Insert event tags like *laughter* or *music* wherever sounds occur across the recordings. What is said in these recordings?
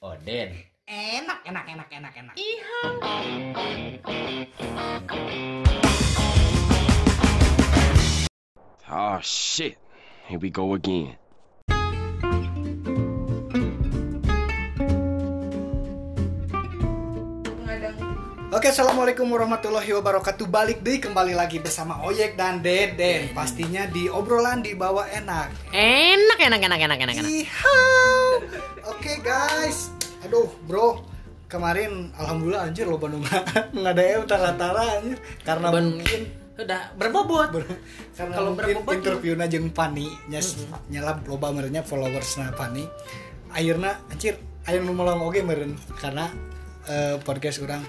Oden. Enak, enak, enak, enak, enak. Oh shit. Here we go again. Oke, assalamualaikum warahmatullahi wabarakatuh. Balik deh kembali lagi bersama Oyek dan Deden. Pastinya di obrolan di bawah enak. Enak, enak, enak, enak, enak, enak. Oke guys, aduh bro, kemarin alhamdulillah anjir lo Bandung. *laughs* Nggak ada em tara-tara anjir. Karena Ban- mungkin Udah berbobot. ber- karena Kalau berbobot interview jeung Pani. Nyes nyala loba merenya followers na Pani. Akhirnya anjir aya nu meulong oge meureun karena eh, podcast orang.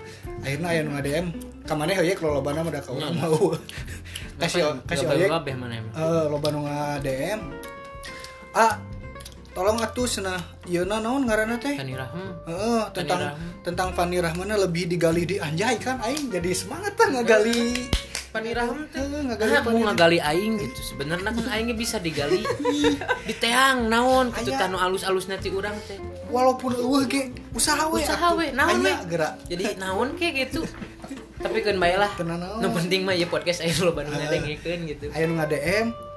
Akhirnya aya nu ngadm kamane heuye kalau loba mah da ka urang mau. *laughs* Kasih kasih emang? eh loba nu ngadm ah tolong atuh cenah yeuna naon ngaranna teh? Tani Rahm. Heeh, tentang Rahman. tentang Fani Rahmana lebih digali di anjay kan? Aing jadi semangat kan ngagali Pani Rahm teh. Fani mau ngagali aing gitu. Sebenarnya kan aingnya bisa digali. di teang naon kitu Aya. tanu alus-alus nanti urang teh. walaupun eueuh ge usaha we Usaha we, naon we. Gerak Jadi naon kayak gitu. Tapi kan bae lah. Nu penting mah ya podcast aing lo Bandung ngadengikeun gitu. aya nu nge-DM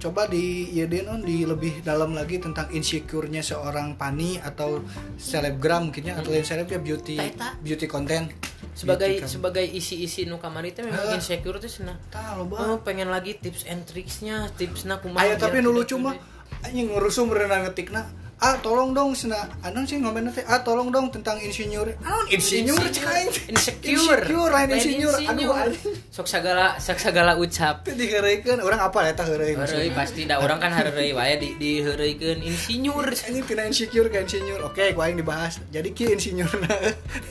coba di ya on di lebih dalam lagi tentang insecure-nya seorang pani atau selebgram mungkinnya atau yang seleb ya beauty beauty content Sebagai kan. sebagai isi-isi nu kamari teh memang insecure teh cenah. tah loba Oh, pengen lagi tips and tricksnya, tipsnya kumaha. Aya tapi nu lucu mah anjing ngerusuh berenang ngetikna ah tolong dong sena. Anon sih ngomen teh? Ah tolong dong tentang insinyur. Anon insinyur cek aing. Insecure. Insecure lain insinyur. aduh sok sagala sok sagala ucap. Teu diheureukeun urang apa eta heureuy Heureuy pasti da orang kan hareureuy wae di di heureuikeun insinyur anjing tina insecure ke insinyur. Oke ku aing dibahas. Jadi kieu insinyurna?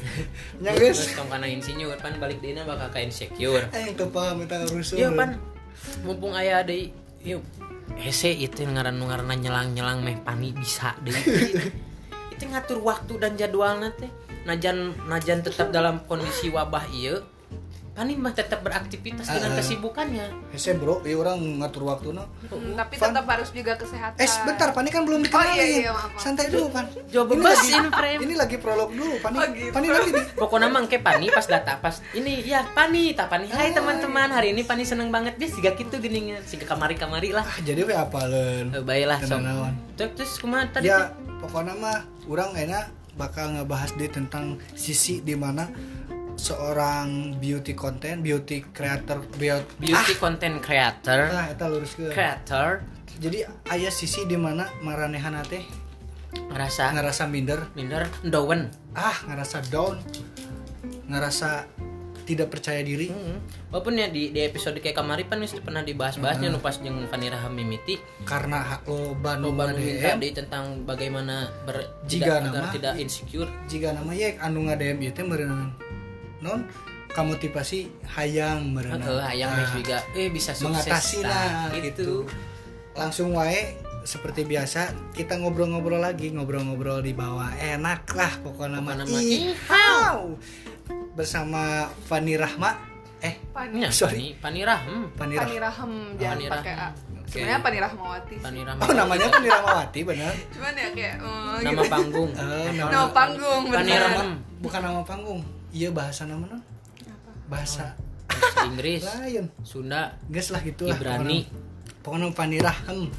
*laughs* Nya geus. Tong kana insinyur pan balik deuna bakal ka insecure. Aing teu paham eta rusuh Iya pan. Mumpung aya deui yuk hese itu ngaran nu ngaranna nyelang-nyelang meh pani bisa deui *laughs* itu ngatur waktu dan jadwalna teh. Najan najan tetap dalam kondisi wabah ieu pani mah tetap beraktivitas dengan Ah. kesibukannya hese bro ieu urang ngatur waktuna Hmm, tapi Pan. tetap harus juga kesehatan. Eh sebentar, Pani kan belum dikenalin. Oh, iya, iya, maaf, maaf. Santai dulu, Pan. Coba ini lagi, in frame. ini lagi prolog dulu, Pani. Oh, gitu. Pani lagi di Pokoknya mah ke Pani pas data pas ini ya Pani tak Pani Hai Hai. teman-teman hari ini Pani seneng banget dia siga gitu geningan siga kamari-kamari lah ah, jadi we apaleun. Eh, baiklah Kenaon. terus terus kumaha tadi Ya, pokoknya mah orang enak bakal ngebahas deh tentang sisi di mana seorang beauty content, beauty creator, beauty, beauty content creator. Ah, eta lurus ke. creator. Jadi ayah sisi di mana maranehana teh ngerasa ngerasa minder, minder down ah ngerasa down, ngerasa tidak percaya diri. Hmm. Walaupun ya di, di episode kayak kemarin kan mesti pernah dibahas-bahasnya nu pas jeung Fani Raham mimiti karena hak lo banu minta di tentang bagaimana ber Jika tidak, nama- tidak insecure. Jika nama yek anu ngadm ieu teh meureun non kamotivasi hayang meureun Heeh, hayang Nah, juga eh bisa sukses mengatasi lah gitu langsung wae seperti biasa kita ngobrol-ngobrol lagi ngobrol-ngobrol di bawah enak lah pokoknya mah ihau bersama Fani Rahma eh Pani, *laughs* Sorry. Pani, Pani Raham Fani Pani Rahma Rahem jangan Pani pakai. A. Oke. Sebenarnya Pani Rahmawati. sih. Pani Raham oh namanya Fani Rahmawati bener Cuman ya kayak oh, nama gitu. panggung Eh, Apa? Nama panggung Pani bener. Raham bukan nama panggung iya bahasa nama non? Bahasa. Bahasa Inggris lain. Sunda Guys lah gitu lah Ibrani. pokoknya. Raham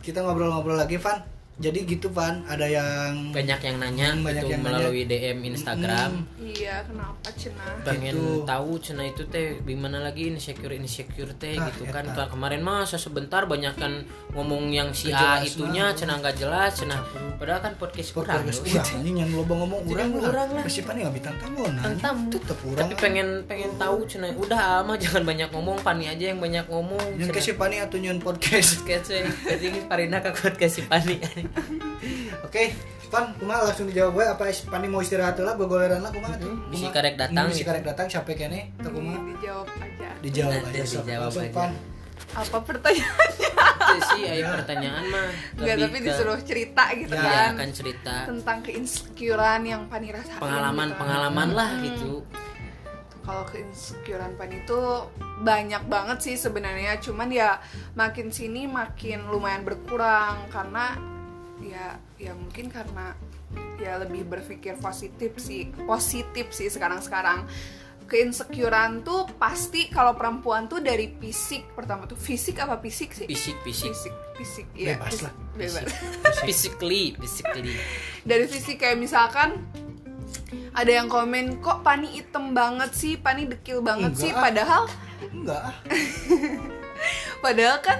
kita ngobrol-ngobrol lagi Van jadi gitu Van. Ada yang banyak yang nanya Hmm, banyak itu yang melalui DM Instagram. Iya, kenapa Cina? pengen Gitu. tahu cina itu teh gimana lagi insecure insecure teh Ah, gitu kan. Eta. Ka- kemarin mah sebentar banyak kan ngomong yang si A itunya cina nggak jelas cina. Padahal kan podcast kurang podcast loh. urang anjing yang loba ngomong Jadi urang urang lah. Masih Fani nggak bintang tamu nah. Antam. tetep urang tapi pengen pengen tahu cina. Udah ama jangan banyak ngomong. Pani aja yang banyak ngomong yang kasih Fani atau nyon podcast. Kece jadi Parina kakut kasih Pani oke Pan kumaha langsung dijawab gue apa Fani mau istirahat lah gogoleran lah kumaha tuh Bisi Kumaha? karek datang bisi gitu. karek datang sampai kene tuh kumaha Dijawab aja. dijawab Nah, aja dijawab aja. Pan. Apa pertanyaannya? itu sih ayo Ya. pertanyaan mah Enggak, tapi ke- disuruh cerita gitu Ya, Iya, kan. akan cerita Tentang keinsecurean yang Pani rasain. pengalaman gitu. pengalaman lah Hmm. gitu kalau keinsecurean pan itu banyak banget sih sebenarnya cuman ya makin sini makin lumayan berkurang karena ya ya mungkin karena ya lebih berpikir positif sih positif sih sekarang sekarang keinsecurean tuh pasti kalau perempuan tuh dari fisik pertama tuh fisik apa fisik sih? Fisik fisik. Fisik fisik ya Bebas fis- lah. bebas. *laughs* physically physically. Dari fisik kayak misalkan ada yang komen kok Pani item banget sih? Pani dekil banget Enggak. sih. Ah. padahal enggak. ah. *laughs* padahal kan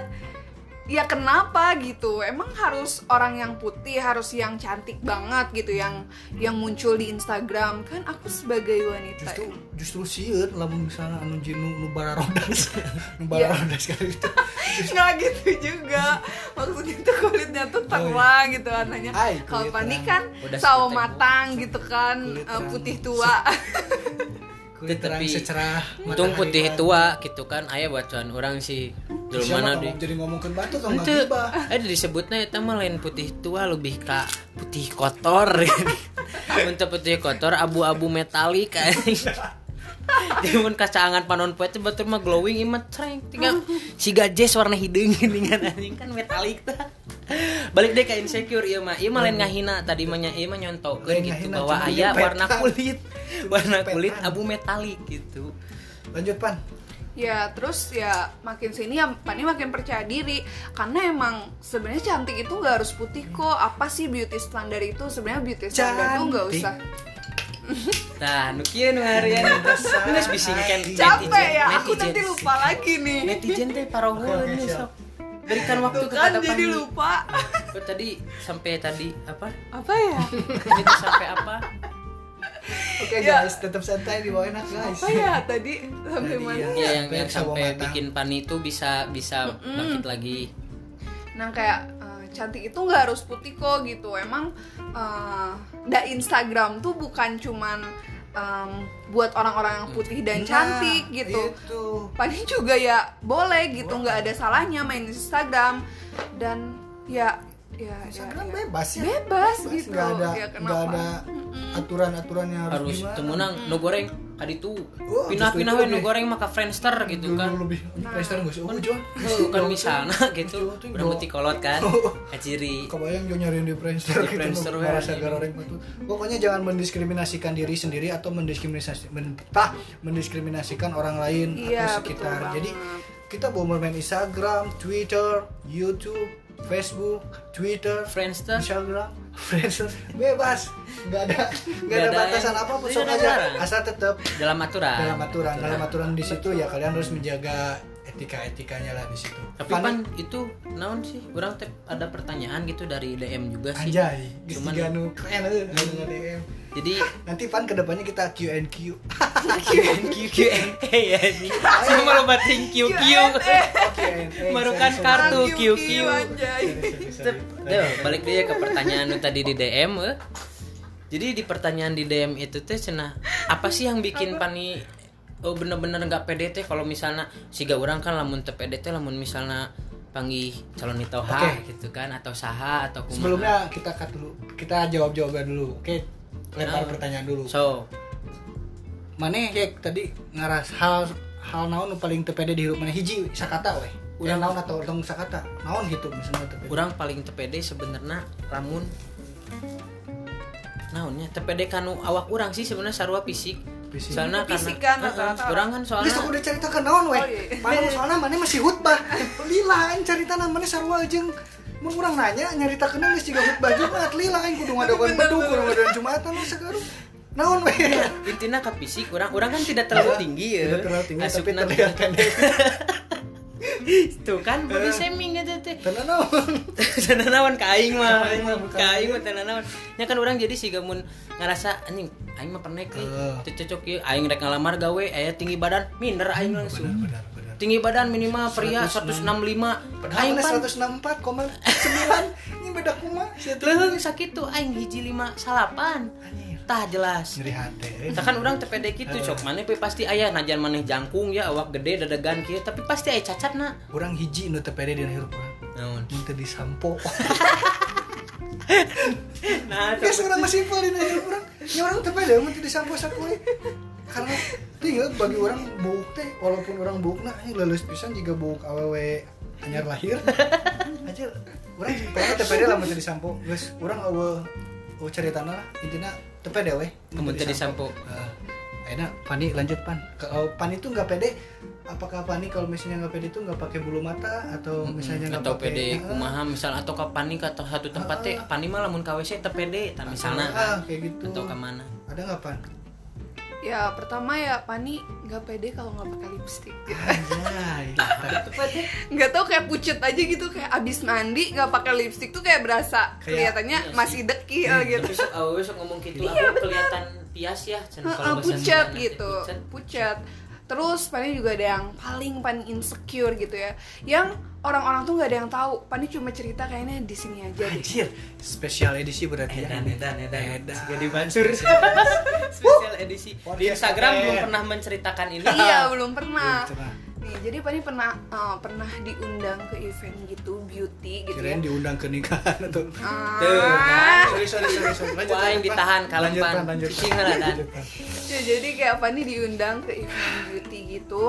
ya kenapa gitu? Emang harus orang yang putih harus yang cantik banget gitu yang yang muncul di Instagram. Kan aku sebagai wanita justru justru sieun lamun misalnya anu jinu nu bararodas nu bararodas kali itu nggak gitu juga. Maksudnya tuh kulitnya tuh terang gitu anaknya Ay, kalau kulit Pani kan sawo matang gitu kan terang. putih tua. *laughs* Kulit terang Tapi secerah untung putih tua. gitu kan. Ayah bacaan orang sih dulu mana ngomong- di jadi ngomongin batu atau itu nggak tiba ada disebutnya itu mah lain putih tua lebih ke putih kotor. *laughs* Untuk putih kotor abu-abu metalik Cuman *laughs* kacangan panon poe teh batur mah glowing imat cereng. Tinggal si gajes warna hidung gini kan anjing kan metalik tah. Balik deh ke insecure ieu mah. Ieu mah lain ngahina tadi mah nya- ieu mah nyontokeun gitu bahwa cuma aya nyepetan. warna kulit. *laughs* Warna kulit abu metalik gitu. lanjut pan ya terus ya makin sini ya Pani makin percaya diri. Karena emang sebenarnya cantik itu nggak harus putih kok. Apa sih beauty standar itu? Sebenarnya beauty standar tuh nggak Cantik. usah. Nah, nu kieu nu harian nu geus bisingkeun capek ya aku nanti lupa lagi nih. Netizen teh nih siap. sok. Berikan waktu tuh kan jadi lupa. Tadi sampai tadi apa? apa ya? Tadi tuh sampai apa? Oke Ya. guys tetap santai di bawah enak guys. Apa ya tadi sampai Tadi mana? Ya. Ya yang yang sampai matang. bikin Pani itu bisa bisa bangkit lagi. nah kayak eh, cantik itu nggak harus putih kok gitu. Emang eh, da Instagram tuh bukan cuman em, buat orang-orang yang putih dan Nah, cantik gitu. itu. Pani juga ya boleh gitu. Nggak ada salahnya main Instagram. Dan ya ya Instagram ya, ya. bebas ya bebas gitu nggak ada ya nggak ada aturan-aturan yang harus, Harus gimana temenang nu goreng kadi tuh. Oh, Pindah-pindah we lebih- goreng maka friendster gitu kan. lebih Playstore nggak sih oh John Tuh kan misalnya gitu. Udah mesti kolot kan. Kaciri. kebayang Jo nyariin di Friendster Di gitu Friendster, we, anjing. garoreng itu pokoknya jangan mendiskriminasikan diri sendiri atau mendiskriminasi men, tah, mendiskriminasikan orang lain Iya, atau sekitar jadi kita mau bermain Instagram Twitter YouTube Facebook Twitter Friendster. Instagram Friendster bebas nggak ada nggak ada ada batasan apa pun sok aja asal tetap dalam aturan. dalam aturan dalam aturan di situ ya kalian harus menjaga etika etikanya lah di situ Tapi Pan- pan itu naon sih? Teh ada pertanyaan gitu dari DM juga sih. anjay Cuman- keren anu DM. Jadi nanti pan ke depannya kita Q&Q Q&Q Q&A ya nih. Semua lo batin QQ. Merukan kartu QQ. anjay. Tuh, balik dia ke pertanyaan lu tadi di DM eh. Jadi di pertanyaan di DM itu teh cenah apa sih yang bikin Pani oh bener-bener nggak pede teh kalau misalnya siga orang kan lamun teu pede teh lamun misalnya panggih calon nitoha Oke. gitu kan atau saha atau kumaha. sebelumnya kita cut dulu kita jawab jawaban dulu oke lempar Nah. pertanyaan dulu so mana ya tadi ngaras hal hal naon nu paling tepede di hidup mana hiji sakata weh udah naon atau tong sakata naon gitu misalnya tepede orang paling tepede sebenarnya lamun naonnya tepede kanu awak orang sih sebenarnya sarua fisik Fisik. soalnya Fisik karena kan, rata-rata orang kan soalnya aku udah ceritakan naon weh. Oh, iya. Soalnya mana masih hutbah. *laughs* Lila aing caritana mana sarua jeung mun urang nanya nyaritakeun geus jiga hutbah Jumat. Lila aing kudu ngadogan bedug kudu ngadogan Jumatan nu sekarang. Naon weh? intinya ke fisik. Orang orang kan tidak terlalu tinggi ya. Tidak terlalu tinggi tapi Asupna- terlihat pendek. *laughs* tuh kan body shaming gitu teh. Tenan naon? *laughs* tenanawan ka aing mah. Ka aing mah, ka mah tenanawan nya kan orang jadi sih gamun ngerasa anjing aing mah pernah teu cocok ieu aing rek ngalamar gawe aya tinggi badan minder aing langsung. Tinggi badan minimal pria 165. 165 Padahal aing pan 164,9 ini beda kumaha. Leung *laughs* sakitu aing hiji lima salapan Anjir. tah jelas Nyeri hati. eh. Kan orang tepede gitu cok mana pe pasti aya najan maneh jangkung ya awak gede dadegan kieu tapi pasti aya cacat na Urang hiji nu tepede di hirup *laughs* *laughs* urang. naon Mun teu disampo. nah Guys, orang masih simpel di hirup urang. Ya orang tepede mun teu disampo sakule. Karena tinggal bagi orang buuk teh walaupun orang buuk nah ini lulus pisan juga buuk awewe anyar lahir. *laughs* Aja orang pengen tepede lah mun teu disampo. Geus urang eueuh oh ceritanya lah. Intinya teu pede we Kemun teu disampo. Aina Pani lanjut Pan. Kalau Pani itu nggak pede. Apakah Pani kalau misalnya nggak pede itu nggak pakai bulu mata atau misalnya nggak atau pede Ah, kumaha misal atau ke panik atau satu tempat teh pani mah lamun ka WC teu pede tah misalna ah, kayak gitu. Atau ke mana. Ada nggak Pan Ya pertama ya Pani nggak pede kalau nggak pakai lipstick. Anjay, *laughs* Nggak tau kayak pucet aja gitu kayak abis mandi nggak pakai lipstick tuh kayak berasa Kayak- kelihatannya iya masih dekil gitu. tapi sok awewe sok ngomong gitu aku kelihatan pias ya kalau teh, gitu pucat. Terus Pani juga ada yang paling Pani insecure gitu ya yang orang-orang tuh nggak ada yang tahu Pani cuma cerita kayaknya di sini aja deh Anjir, spesial edisi berarti ya. Edan, edan, edan. Edan. Jadi bancur. Spesial edisi. Di Instagram belum pernah menceritakan ini. iya belum pernah Belum pernah. Nih jadi Pani pernah eh, pernah diundang ke event gitu beauty gitu Kirain ya diundang ke nikahan atau Tuh, Ah. sorry sorry sorry sorry lanjut Wah, yang ditahan lanjut kalempan. Pan, lanjut lah, Dan. Ya, jadi kayak Pani diundang ke event beauty gitu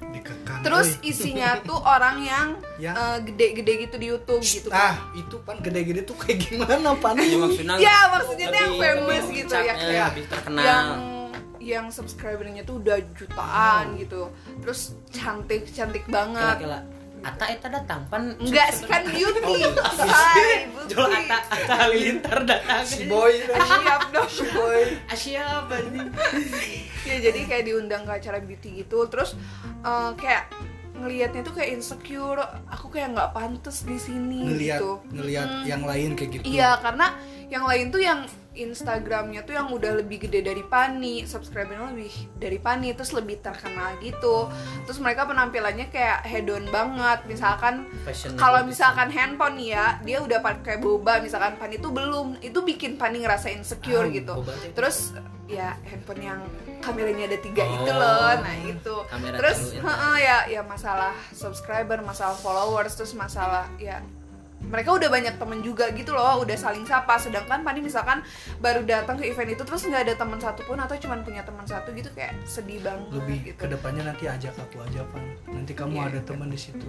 dikekang terus euy. isinya tuh orang yang Yang? eh, gede-gede gitu di YouTube gitu kan ah itu pan gede-gede tuh kayak gimana pan Ya, maksudnya, Ya, maksudnya tuh yang famous lebih gitu, ya, kayak lebih terkenal. yang yang subscribernya tuh udah jutaan gitu. Terus cantik cantik banget. Kela-kela. Ata eta datang pan enggak sih kan beauty Oh. Hai, Jual beauty. Ata Ata Halilintar datang. si boy. Siap dong. Si boy. Asyap anjing. ya jadi kayak diundang ke acara beauty gitu. Terus eh, kayak ngelihatnya tuh kayak insecure. Aku kayak nggak pantas di sini ngelihat gitu. ngelihat Mm. yang lain kayak gitu. Iya, karena yang lain tuh yang Instagramnya tuh yang udah lebih gede dari Pani, subscribernya lebih dari Pani, terus lebih terkenal gitu. Terus mereka penampilannya kayak hedon banget. Misalkan kalau gitu. misalkan handphone ya, dia udah pakai boba, misalkan Pani tuh belum. Itu bikin Pani ngerasa insecure Ah, gitu. Terus ya handphone yang kameranya ada tiga Oh, itu loh, nah itu. Terus heeh, ya ya masalah subscriber, masalah followers, terus masalah ya mereka udah banyak temen juga gitu loh udah saling sapa. Sedangkan Pani misalkan baru datang ke event itu terus nggak ada teman satu pun atau cuma punya teman satu gitu kayak sedih banget lebih gitu. ke depannya nanti ajak aku aja pan nanti kamu Iya. ada teman di situ.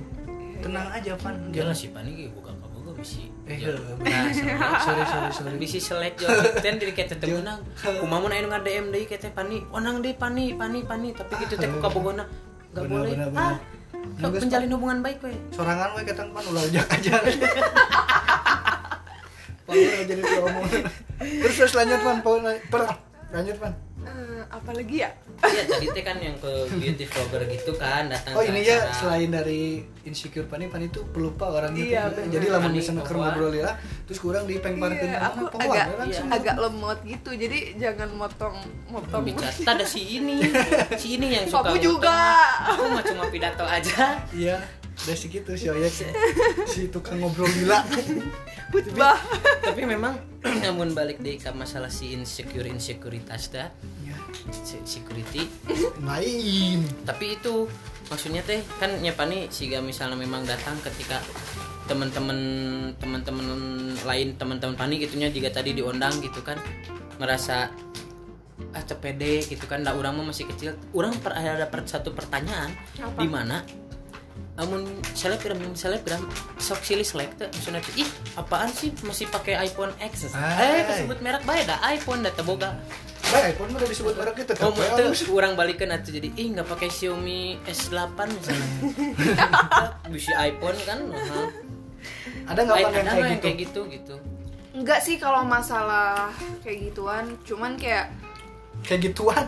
Tenang aja pan Jangan sih panik ya bukan kamu gue bisi. eh nah, sorry sorry sorry bisi selek jauh ten diri kita teh menang. Kumaha anu nggak DM deui kita pani. Onang deui pani pani pani. Tapi gitu teh ku kabogona nggak Bener, boleh. bener, ah Nunggu, menjalin hubungan baik we sorangan we ketang pan ulah ujak aja. *laughs* Power jadi promo *laughs* terus terus lanjut pan per lanjut pan Eh, apalagi ya? Iya tadi teh kan yang ke beauty vlogger gitu kan datang Oh ke ini ya selain dari insecure pani pani itu pelupa orangnya Iya, bener. jadi lamun misalnya keur pohon. ngobrol ya terus kurang di peng parkeun Iya, aku pohon, agak ya, langsung. agak lemot gitu jadi jangan motong motong bicara ada si ini. Si ini yang suka kamu juga. Aku mah cuma pidato aja. Iya udah segitu si Oyek si tukang ngobrol gila. Khutbah. Tapi memang *clears throat* namun balik deh ke masalah si insecure insekuritas dah ya, security. *laughs* Lain tapi itu maksudnya teh kan nyepani siga misalnya memang datang ketika teman-teman teman-teman lain teman-teman pani gitunya juga tadi diundang gitu kan merasa ah cepede gitu kan. Dah orang mah masih kecil. Orang per, ada per, satu pertanyaan di mana? Amun selebgram selebgram sok silih selek teh maksudnya teh, ih apaan sih masih pakai iPhone X? Eh kesebut merek bae dah iPhone dah teboga Baik, iPhone mah udah disebut merek kita Oh, itu orang balikan atau jadi ih nggak pakai Xiaomi S8 misalnya. *laughs* Bisa iPhone kan. Nah. ada nggak yang kayak gitu kayak gitu gitu. enggak sih kalau masalah kayak gituan cuman kayak kayak gituan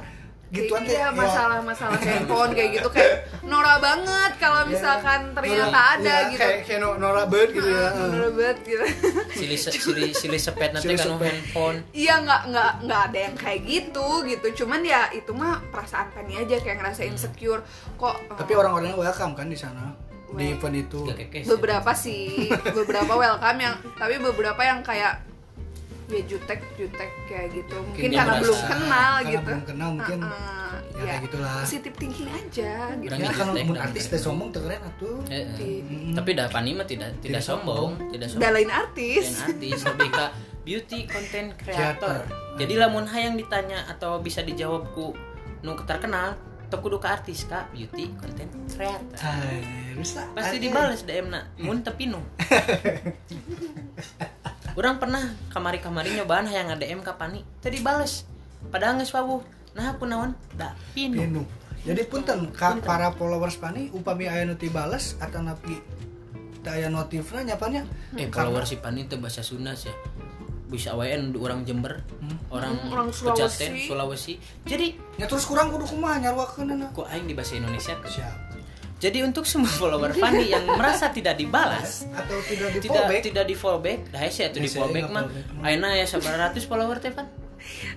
gituan iya, kayak ya, masalah-masalah handphone kayak gitu kayak Nora banget kalau misalkan ternyata Nora- ada ya, gitu. kayak kayak no- Nora Bird gitu ya. Nora banget gitu. Sili se- sili sili sepet nanti kan handphone. Iya nggak nggak nggak ada yang kayak gitu gitu. Cuman ya itu mah perasaan Fanny aja kayak ngerasa insecure. Kok eh, tapi orang-orangnya welcome kan di sana di event itu. Beberapa sih beberapa welcome yang tapi beberapa yang kayak ya jutek jutek kayak gitu. Mungkin dia karena merasa- belum kenal karena gitu. belum kenal mungkin Heeh, ya kayak gitulah. positive thinking aja gitu. Ya kalau mun artis teh sombong teh keren atuh. Eh, eh. Di- Tapi dah pani mah tidak tidak Tidak sombong, sombong. tidak sombong. belain Dan artis artis lebih ke beauty content creator. Jadi lamun hayang ditanya atau bisa dijawab ku nu terkenal, kudu ke artis kak beauty content creator. Hai, rusak. Pasti dibales DM na mun tapi nu *laughs* orang pernah kamari-kamari nyobaan yang ada DM ka Pani. Tadi bales padahal geus wawuh nah aku naon? Da pinu. Pinu. Jadi punten ka para followers pani upami aya nu ti bales atau napi teu aya notifna nyapanya? Eh follower si Pani itu bahasa Sunda sih bisa wae anu orang Jember orang, Hmm, orang Pejaten, Sulawesi. Sulawesi. Jadi ya terus kurang kudu kumaha nyarwakeun kok aing di bahasa Indonesia ke siap jadi untuk semua follower Pani yang merasa tidak dibalas atau tidak di tidak fallback tidak di fallback dah sih atau di Hese, fallback nggak mah fallback. ayeuna ya sabar ratus follower teh Pan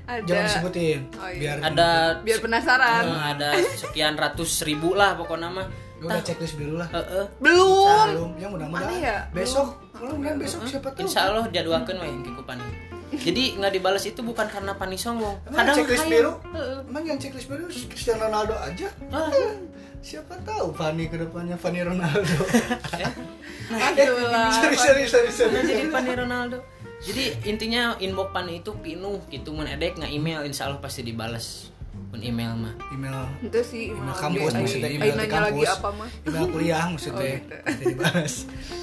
ada jangan disebutin Oh, iya. biar ada biar penasaran eh, ada sekian ratus ribu lah pokoknya mah lu udah checklist dulu lah Heeh. belum belum yang mudah-mudahan Mana ya? besok mudah-mudahan besok siapa tahu Insya Allah jadwalkan wae ke Pani. Jadi nggak dibalas itu bukan karena Pani sombong. Emang yang checklist biru? Heeh. Emang yang checklist biru Cristiano Ronaldo aja? Ah. Siapa tahu Fanny ke depannya Fanny Ronaldo. Aduh lah. sorry sorry sorry sorry. Nah, jadi Pani Ronaldo. Jadi intinya inbox Pani itu pinuh gitu mun edek nggak email insya Allah pasti dibalas. Pun email mah. Email itu sih email email kampus maksudnya Ai email nanya lagi kampus. apa mah Email kuliah maksudnya. Oh, gitu. Pasti dibalas.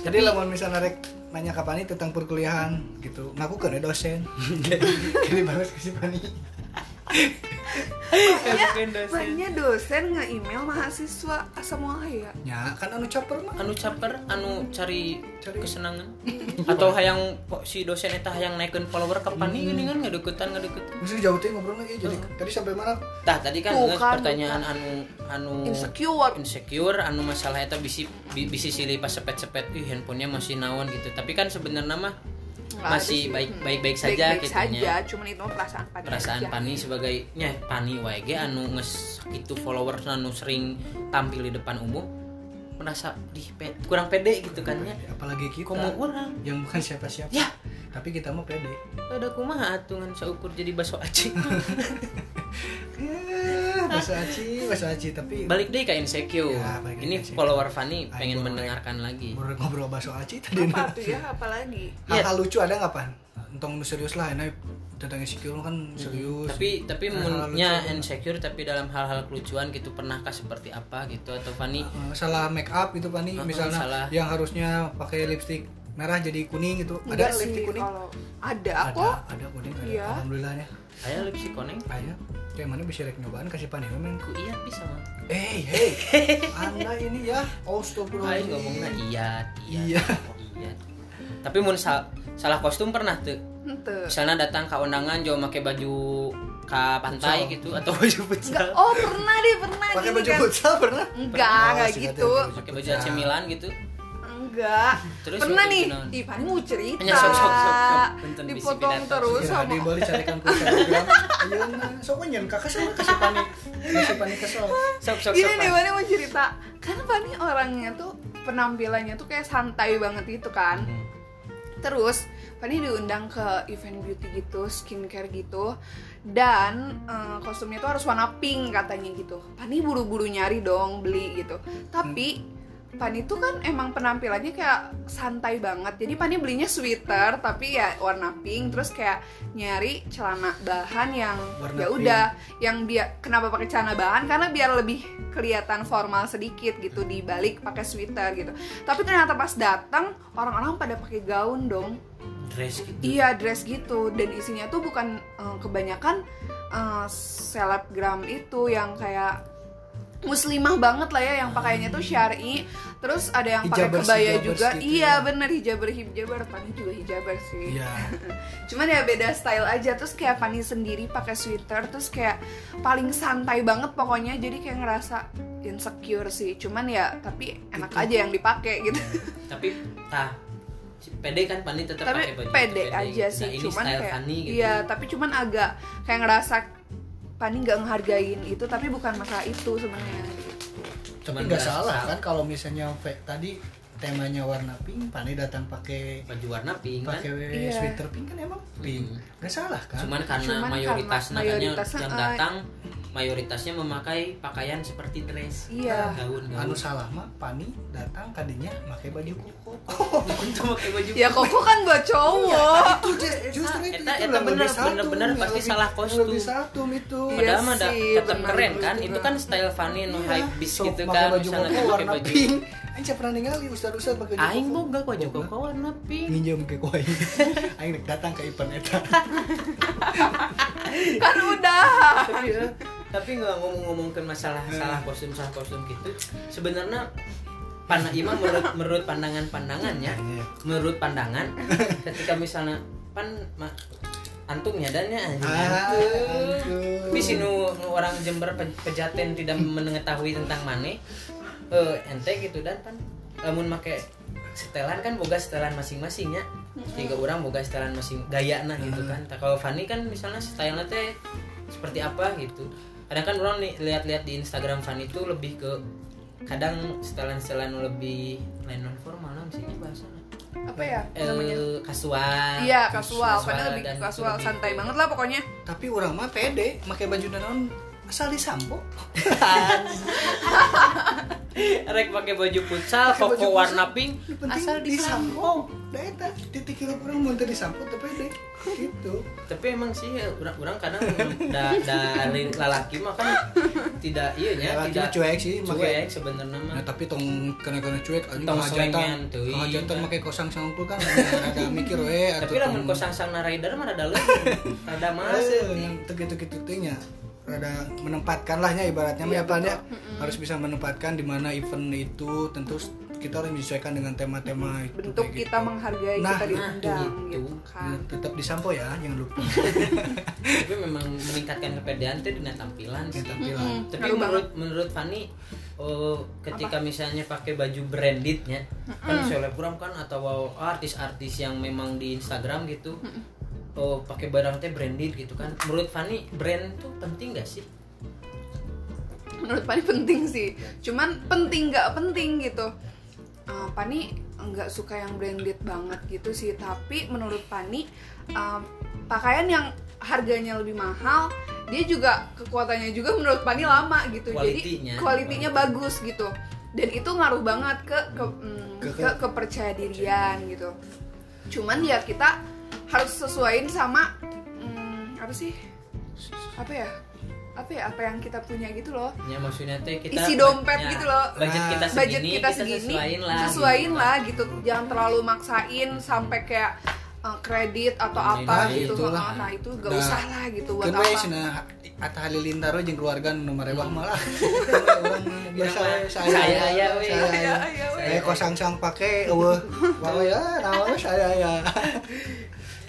Jadi lamun misalnya rek nanya ke Fanny tentang perkuliahan gitu, ngaku kan dosen. *laughs* Jadi dibalas ke si Fanny. Ya banyak dosen nge-email mahasiswa semua ya Ya, kan anu caper mah. Anu caper, anu cari, Cari. kesenangan. Atau hayang si dosen eta hayang naikkeun follower ke Pani gini kan ngadeukeutan ngadeukeutan. Mesti jauh teh ngobrol lagi. Jadi tadi sampai mana? Tah tadi kan Tuh kan, pertanyaan anu anu insecure insecure anu masalah eta bisi bi- bisi silih pas sepet-sepet ih handphonenya masih naon gitu tapi kan sebenarnya mah Nggak masih sih. baik Hmm. baik baik saja Baik-baik gitu saja nya cuman itu perasaan pani perasaan aja. Pani sebagai nya Pani ge anu nges itu followers anu sering tampil di depan umum merasa di pe- kurang pede gitu kan ya Apalagi kita komo orang yang bukan siapa-siapa. ya Tapi kita mau pede. ada kumaha atuh ngan saukur jadi baso acing *laughs* Ya, bahasa aci, bahasa aci tapi balik deh ke insecure Ya, ini insecure. follower Fanny Ayo, pengen boleh. mendengarkan lagi ngobrol ngobrol bahasa aci tadi. apa tuh ya apalagi Hal-hal lucu ada nggak pan? Tentang nu serius lah, ini tentang insecure kan serius. tapi tapi munnya insecure tapi dalam hal-hal kelucuan gitu pernahkah seperti apa gitu atau Fanny Eh, salah make up gitu Uh-uh, misalnya salah. yang harusnya pakai lipstick merah jadi kuning gitu. enggak ada sih lipstick kuning? kalau ada Ada, kok ada kuning ada. Iya. Alhamdulillah ya. Aya lipstick koneng Aya. Kayak mana bisa rek nyobaan kasih pan ya men. ku iya bisa mah Eh, hey, anda ini ya, astagfirullahaladzim. ngomongnya iya iya Iya. iya tapi mun sal- salah kostum pernah tuh ente misalnya datang ke undangan jauh pakai baju ke pantai Futsal. gitu atau baju enggak futsal oh pernah deh pernah Pakai baju kan. futsal pernah? enggak Oh, enggak sih, gitu pakai baju AC Milan gitu enggak Terus pernah nih itu ih Pani mau cerita. Hanya sok, sok, sok, dipotong terus Ya, sama di balik carikan ku Telegram. Ayeuna sok nyen. Kakak sama kasih panik. Kasih panik kesel. sok sok Gini sok nih. Pani mau cerita. Kan Pani orangnya tuh penampilannya tuh kayak santai banget gitu kan. Hmm. Terus Pani diundang ke event beauty gitu, skincare gitu. Dan eh, kostumnya tuh harus warna pink katanya gitu. Pani buru-buru nyari dong beli gitu. Tapi Pani tuh kan emang penampilannya kayak santai banget. Jadi Pani belinya sweater tapi ya warna pink Terus kayak nyari celana bahan yang ya udah yang biar kenapa pakai celana bahan? Karena biar lebih kelihatan formal sedikit gitu di balik pakai sweater gitu. Tapi ternyata pas datang orang-orang pada pakai gaun dong. Dress gitu. Iya dress gitu. Dan isinya tuh bukan eh, kebanyakan eh, selebgram itu yang kayak muslimah banget lah ya yang pakainya tuh syari. Terus ada yang pakai kebaya hijabers juga. gitu iya ya. bener hijaber hijaber. Pani juga hijaber sih. Iya. *laughs* cuman ya beda style aja. Terus kayak Fanny sendiri pakai sweater terus kayak paling santai banget pokoknya. Jadi kayak ngerasa insecure sih. Cuman ya tapi enak Itu. aja yang dipakai gitu. *laughs* Tapi tah si pede kan Pani tetap tapi pakai baju pede itu, aja gitu. sih. Nah, ini cuman style kayak Fanny gitu iya tapi cuman agak kayak ngerasa Fanny nggak ngehargain itu tapi bukan masalah itu sebenarnya. Cuman Tapi nggak ngerasa salah kan kalau misalnya tadi temanya warna pink, Pani datang pakai baju warna pink kan pakai Iya. sweater pink kan emang pink. Hmm. Nggak salah kan? cuman karena Cuman mayoritas karena makanya mayoritasnya, yang eh, datang mayoritasnya memakai pakaian seperti dress Iya. gaun gaun anu salah mah pani datang kadinya pakai baju koko *laughs* itu pakai baju Ya koko kan buat cowok. itu ju- justru itu Eta- itu eta yang bener, bener-bener yang pasti salah kostum. lebih satu itu Iya Padahal mah da- sih, tetap bener. keren kan Itu itu kan style funny nu Iya, hype bis gitu pakai kan baju misalnya koko pakai warna baju pink Aing pernah ningali ustad-ustad pakai baju aing koko. boga baju Boga. koko warna pink Nginjem ke kuai Aing *laughs* dek datang ke event eta *laughs* Kan udah. tapi ya, tapi nggak ngomong-ngomongkan masalah salah kostum salah kostum gitu sebenarnya pana imam menurut menurut pandangan pandangannya Iya. menurut pandangan ketika misalnya pan ma, antum nyadannya anjing Ah, antum antum. tapi si nu, nu orang Jember pe- pejaten tidak mengetahui tentang mane eh ente gitu dan pan lamun make setelan kan boga setelan masing-masingnya tiga orang boga setelan masing gaya nah gitu kan Tak kalau Fanny kan misalnya stylenya teh seperti apa gitu kadang kan orang nih lihat-lihat di Instagram Fanny itu lebih ke kadang setelan-setelan lebih lain non formal lah sih bahasanya Apa ya namanya? eh kasual Iya, kasual. Padahal lebih kasual, lebih santai banget lah pokoknya. Tapi orang mah pede pakai baju naon asal disampo *laughs* rek pakai baju futsal koko warna pink. Asal disampo Da eta titik kira orang mau tadi disampo tapi pede gitu. Tapi emang sih orang orang kadang da, dari lalaki mah kan tidak iya nya tidak cuek sih, make- cuek sebenarnya mah. Nah tapi tong kena kena cuek anjing kehajatan kan. make kosang sangkul kan ada mikir we tapi lamun kosang sang rider mah ada leuh *laughs* ada mas Eh, yang gitu gitu nya rada menempatkan lahnya ibaratnya Iya, ya ya. harus bisa menempatkan di mana event itu tentu kita harus menyesuaikan dengan tema-tema itu Bentuk kita menghargai Nah, kita diundang gitu. gitu gitu. kan. tetap disampo ya jangan lupa. *laughs* Tapi memang meningkatkan kepedean teh dina tampilan sih. Tampilan. Mm-mm. tapi Ngaruh menurut menurut Fanny oh, ketika misalnya pakai baju brandednya kan selebgram kan atau artis-artis yang memang di Instagram gitu oh pakai barang teh branded gitu kan. Menurut Fanny brand tuh penting gak sih? Menurut Pani penting sih. Cuman penting nggak penting gitu. Eh, Pani nggak suka yang branded banget gitu sih. Tapi menurut Pani eh, pakaian yang harganya lebih mahal dia juga kekuatannya juga menurut Pani lama gitu. Kualitinya. jadi kualitinya. bagus gitu. Dan itu ngaruh banget ke ke, mm, Ke- ke kepercayaan dirian gitu. Cuman ya kita harus sesuaiin sama mm, apa sih apa ya apa ya apa yang kita punya gitu loh ya maksudnya teh kita Isi dompet ya, gitu loh. budget kita segini budget kita segini sesuaiin lah sesuaiin gitu. lah gitu jangan terlalu maksain sampai kayak uh, kredit atau Nah, apa nah, gitu itulah. nah itu gak Nah, usah lah gitu buat kan apa cenah Atta Halilintar jeung keluarga nu marewah malah saya saya saya Saya kosang sang pake eueuh wae ya naon saya ya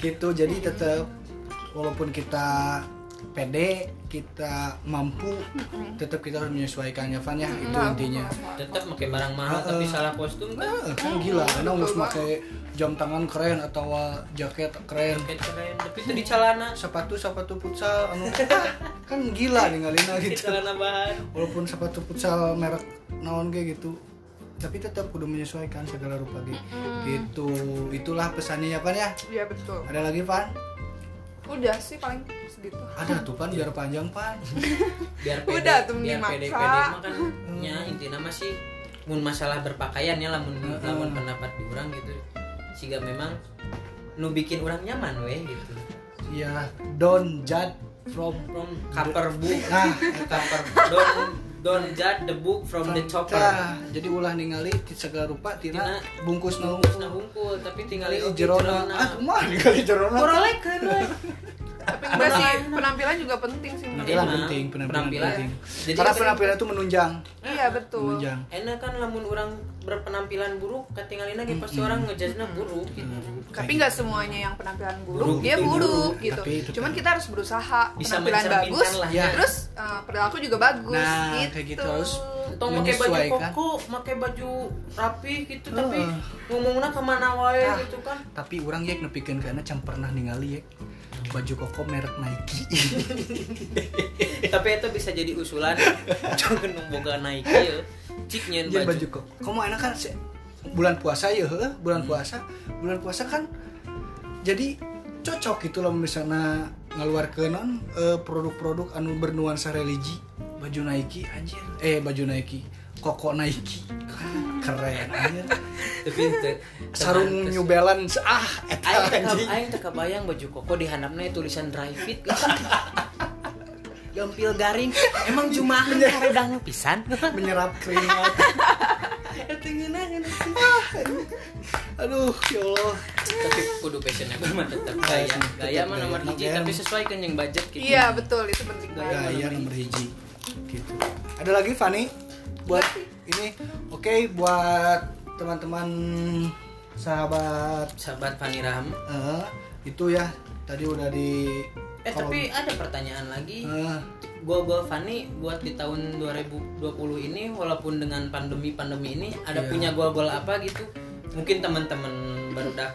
gitu. Jadi tetap walaupun kita pede kita mampu tetap kita harus menyesuaikannya Van ya. Itu intinya. Tetap pakai barang mahal tapi salah kostum kan? Kan gila. Karena harus pakai jam tangan keren atau jaket keren. Kayak keren tapi itu di celana. Sepatu sepatu futsal anu. Kan gila ninggalin di gitu. celana bahan. Walaupun sepatu futsal merek naon kayak gitu tapi tetap kudu menyesuaikan segala rupa gitu gitu. Itulah pesannya ya Pan ya? Iya betul. Ada lagi Pan udah sih paling segitu. Ada tuh Pan biar panjang Pan *laughs* biar pede Udah tuh biar maksa. pede pede mah kan nya intinya masih mun masalah berpakaian ya lamun lamun pendapat di orang gitu. Sehingga memang nu bikin orang nyaman weh gitu. Ya don't judge from from cover book. Nah. *laughs* Cover don't don't judge the book from the chopper. jadi ulah ningali segala rupa tina Tina bungkus na bungkus na hungkul tapi tinggal jerona. Ah kumaha ningali jerona? Koralekeun *laughs* we. Tapi enggak sih penampilan juga penting sih menurut penampilan Emang, penting penampilan, penampilan. penting. Jadi karena penampilan itu menunjang. Iya betul. Menunjang. Enak kan lamun orang berpenampilan buruk ketinggalin lagi pasti orang ngejudge buruk gitu. Tapi nggak semuanya yang penampilan buruk, Buruk dia buruk buruk, gitu. Tapi itu cuman kan- kita harus berusaha Bisa penampilan bagus lah. Ya. terus uh, perilaku juga bagus Nah, gitu. kayak gitu. harus Tong pakai baju koko, pakai baju rapi gitu, tapi Heeh. ngomongnya ke mana wae Ah. gitu kan? tapi orang ya nepikeun karena can pernah ningali ya baju koko merek Nike. *laughs* Tapi itu bisa jadi usulan, *laughs* jangan memboga Nike ya. Cik nyen jadi baju. baju koko kamu enak kan bulan puasa ya bulan puasa. Bulan puasa kan jadi cocok gitu loh misalnya ngeluarkeun non eh, produk-produk anu bernuansa religi. Baju Nike anjir. Eh baju Nike. Koko Nike keren anjir *laughs* tapi sarung. New Balance ah eta anjing aing teu kabayang baju koko di handapna tulisan dry fit. *laughs* Gampil garing. Emang jumahan karedang pisan. *laughs* menyerap keringat ngeunaheun. aduh ya Allah Tapi kudu fashionable mah tetap gaya. Gaya mah nomor hiji Gaya. tapi sesuaikan yang budget gitu. Iya betul itu penting banget. gaya nomor hiji gitu ada lagi Fani buat ini oke buat teman-teman sahabat Sahabat Fani Raham. eh, itu ya tadi udah di Eh tapi ada pertanyaan lagi. eh, Gua-gua Fani buat di tahun 2020 ini walaupun dengan pandemi-pandemi ini ada Iya. punya gol-gol apa gitu. Mungkin teman-teman baru dah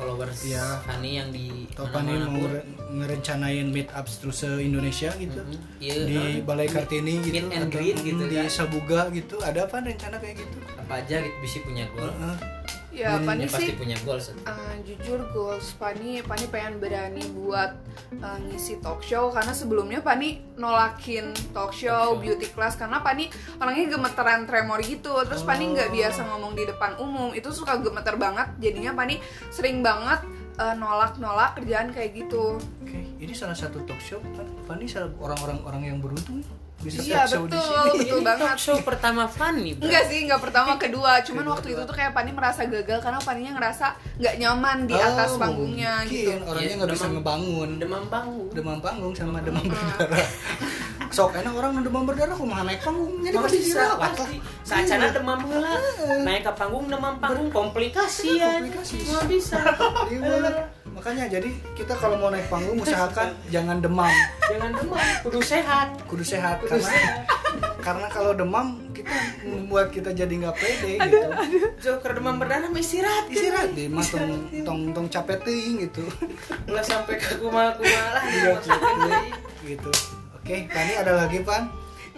followers Iya. Fani yang di Fani mana-mana mau ngerencanain meet up terus se Indonesia gitu Mhm. Iya, di nah. Balai Kartini gitu Meet and atau greet gitu di kan. Sabuga gitu ada apa rencana kayak gitu apa aja gitu bisa punya gol. Heeh. Ya Hmm, Pani Ya pasti sih punya gol. Set. Uh, jujur goals Pani Pani pengen berani buat uh, ngisi talk show karena sebelumnya Pani nolakin talk show, show. beauty class karena Pani orangnya gemeteran tremor gitu terus Pani nggak biasa ngomong di depan umum itu suka gemeter banget jadinya Pani sering banget uh, nolak-nolak kerjaan kayak gitu Oke, ini salah satu talk show Fani salah orang-orang orang yang beruntung bisa iya talk show di betul sini. betul *laughs* banget Talk show pertama Fani. bro. Enggak sih, enggak pertama, kedua. *laughs* Cuman waktu itu tuh kayak Pani merasa gagal karena Paninya ngerasa nggak nyaman di atas Oh, panggungnya gitu. mungkin orangnya Iya, nggak bisa demam- ngebangun Demam panggung. demam panggung sama demam berdarah *laughs* sok enak orang demam berdarah kumaha naik panggung jadi pasti bisa dirawat pasti. lah. Saacana demam heula. Naik ke panggung demam panggung komplikasi ya. Komplikasi. Nggak bisa. Iya. makanya jadi kita kalau mau naik panggung usahakan *laughs* jangan demam Jangan demam, kudu sehat. kudu sehat Kudu karena sehat. *laughs* karena kalau demam kita membuat kita jadi nggak pede gitu Joker demam berdarah istirahat. istirahat deh mah tong tong tong capek teuing gitu Nggak sampai ke kumaha-kumaha lah. Iya, gitu oke Pani ada lagi Pan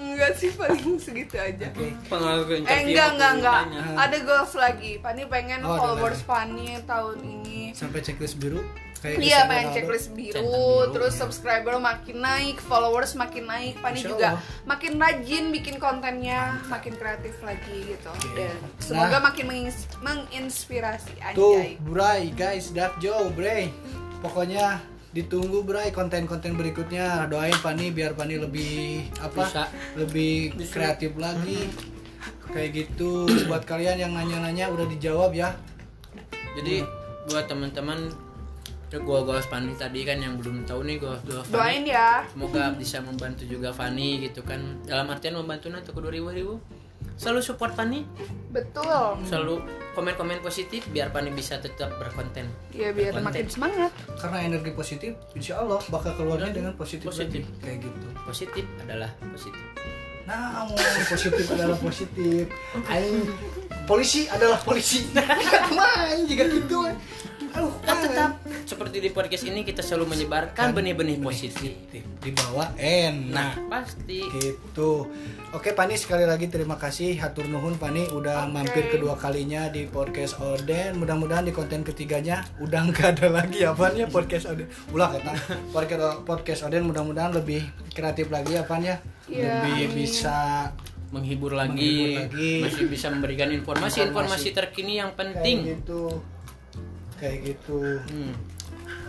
Enggak sih, paling segitu aja. oke Pengakuan Eh enggak enggak enggak. Ada goals lagi. Pani pengen Oh, followers. Pani tahun ini. sampai checklist biru kayak Iya pengen checklist biru, biru, terus iya. subscriber makin naik, followers makin naik, Pani Insya juga Allah. makin rajin bikin kontennya, makin kreatif lagi gitu. Dan semoga Nah. makin mengins- menginspirasi Tuh, anjay. Bray, guys, Dark Joe, Bray. Pokoknya ditunggu Bray konten-konten berikutnya. Doain Pani biar Pani lebih apa? Bisa. Lebih Bisa. kreatif lagi. Kayak gitu. Buat kalian yang nanya-nanya udah dijawab ya. Jadi buat teman-teman gua goals Fani tadi kan yang belum tahu nih goals goals Doain ya. Semoga bisa membantu juga Fani gitu kan. Dalam artian membantu nanti ke 2000 ribu. Selalu support Fani, Betul. selalu komen-komen positif biar Fani bisa tetap berkonten. Ya biar Konten. makin semangat. Karena energi positif, insya Allah bakal keluarnya dengan positif, Positif. lagi. Kayak gitu. Positif adalah positif. Nah, mau positif adalah positif. *laughs* Aing polisi adalah polisi. *laughs* Main juga gitu. Aduh, tetap seperti di podcast ini kita selalu menyebarkan benih-benih positif. di bawah enak. Nah, pasti. gitu oke Pani sekali lagi terima kasih hatur nuhun Pani udah Oke. mampir kedua kalinya di podcast Oden mudah-mudahan di konten ketiganya udah nggak ada lagi apanya podcast Oden ulah kata podcast podcast Oden mudah-mudahan lebih kreatif lagi apanya Iya, lebih amin. bisa menghibur lagi, Menghibur lagi. masih bisa memberikan informasi-informasi terkini yang kayak penting. gitu kayak gitu Hmm.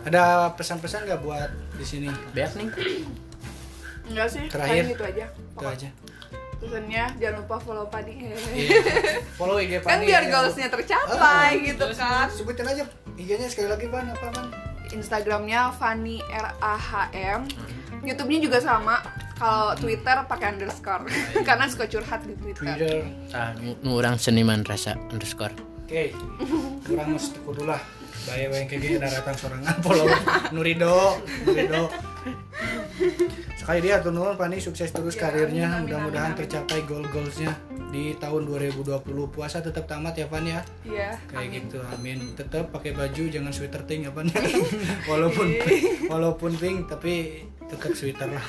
ada pesan-pesan nggak buat di sini Beak nih. Enggak sih, Terakhir. gitu aja. itu aja Pesannya jangan lupa follow Pani. follow IG kan Pani biar ya. goalsnya tercapai Ah, gitu kan. sebutin aja IG-nya sekali lagi Pan apa Pan Instagramnya Fanny R A H M. YouTube-nya juga sama. Kalau Twitter pakai underscore *laughs* karena suka curhat di Twitter. Twitter Ah, orang seniman rasa underscore. Oke, kurang mesti kudu lah. Baya yang kayak gini datang sorangan follower Nurido, Nurido. Sekali dia tuh nuhun Pani sukses terus Ya, karirnya, mudah-mudahan tercapai goal-goalsnya di tahun 2020. Puasa tetap tamat ya Pan ya. Iya. Kayak amin. gitu, amin. Tetap pakai baju jangan sweater ting ya Pan. *laughs* walaupun walaupun pink tapi tetap sweater lah.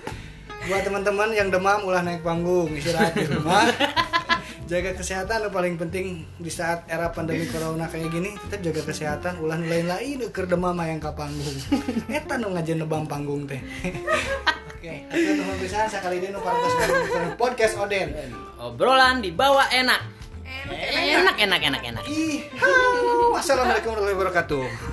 *laughs* Buat teman-teman yang demam ulah naik panggung, istirahat di rumah. *laughs* jaga kesehatan yang paling penting di saat era pandemi corona kayak gini tetap jaga kesehatan ulah nu lain-lain keur demam yang ka panggung *laughs* eta nu ngajen nebam panggung teh *laughs* oke okay. nuhun pisan sakali deui nu podcast Oden Obrolan dibawa enak. Enak enak enak enak. enak. ih assalamualaikum warahmatullahi wabarakatuh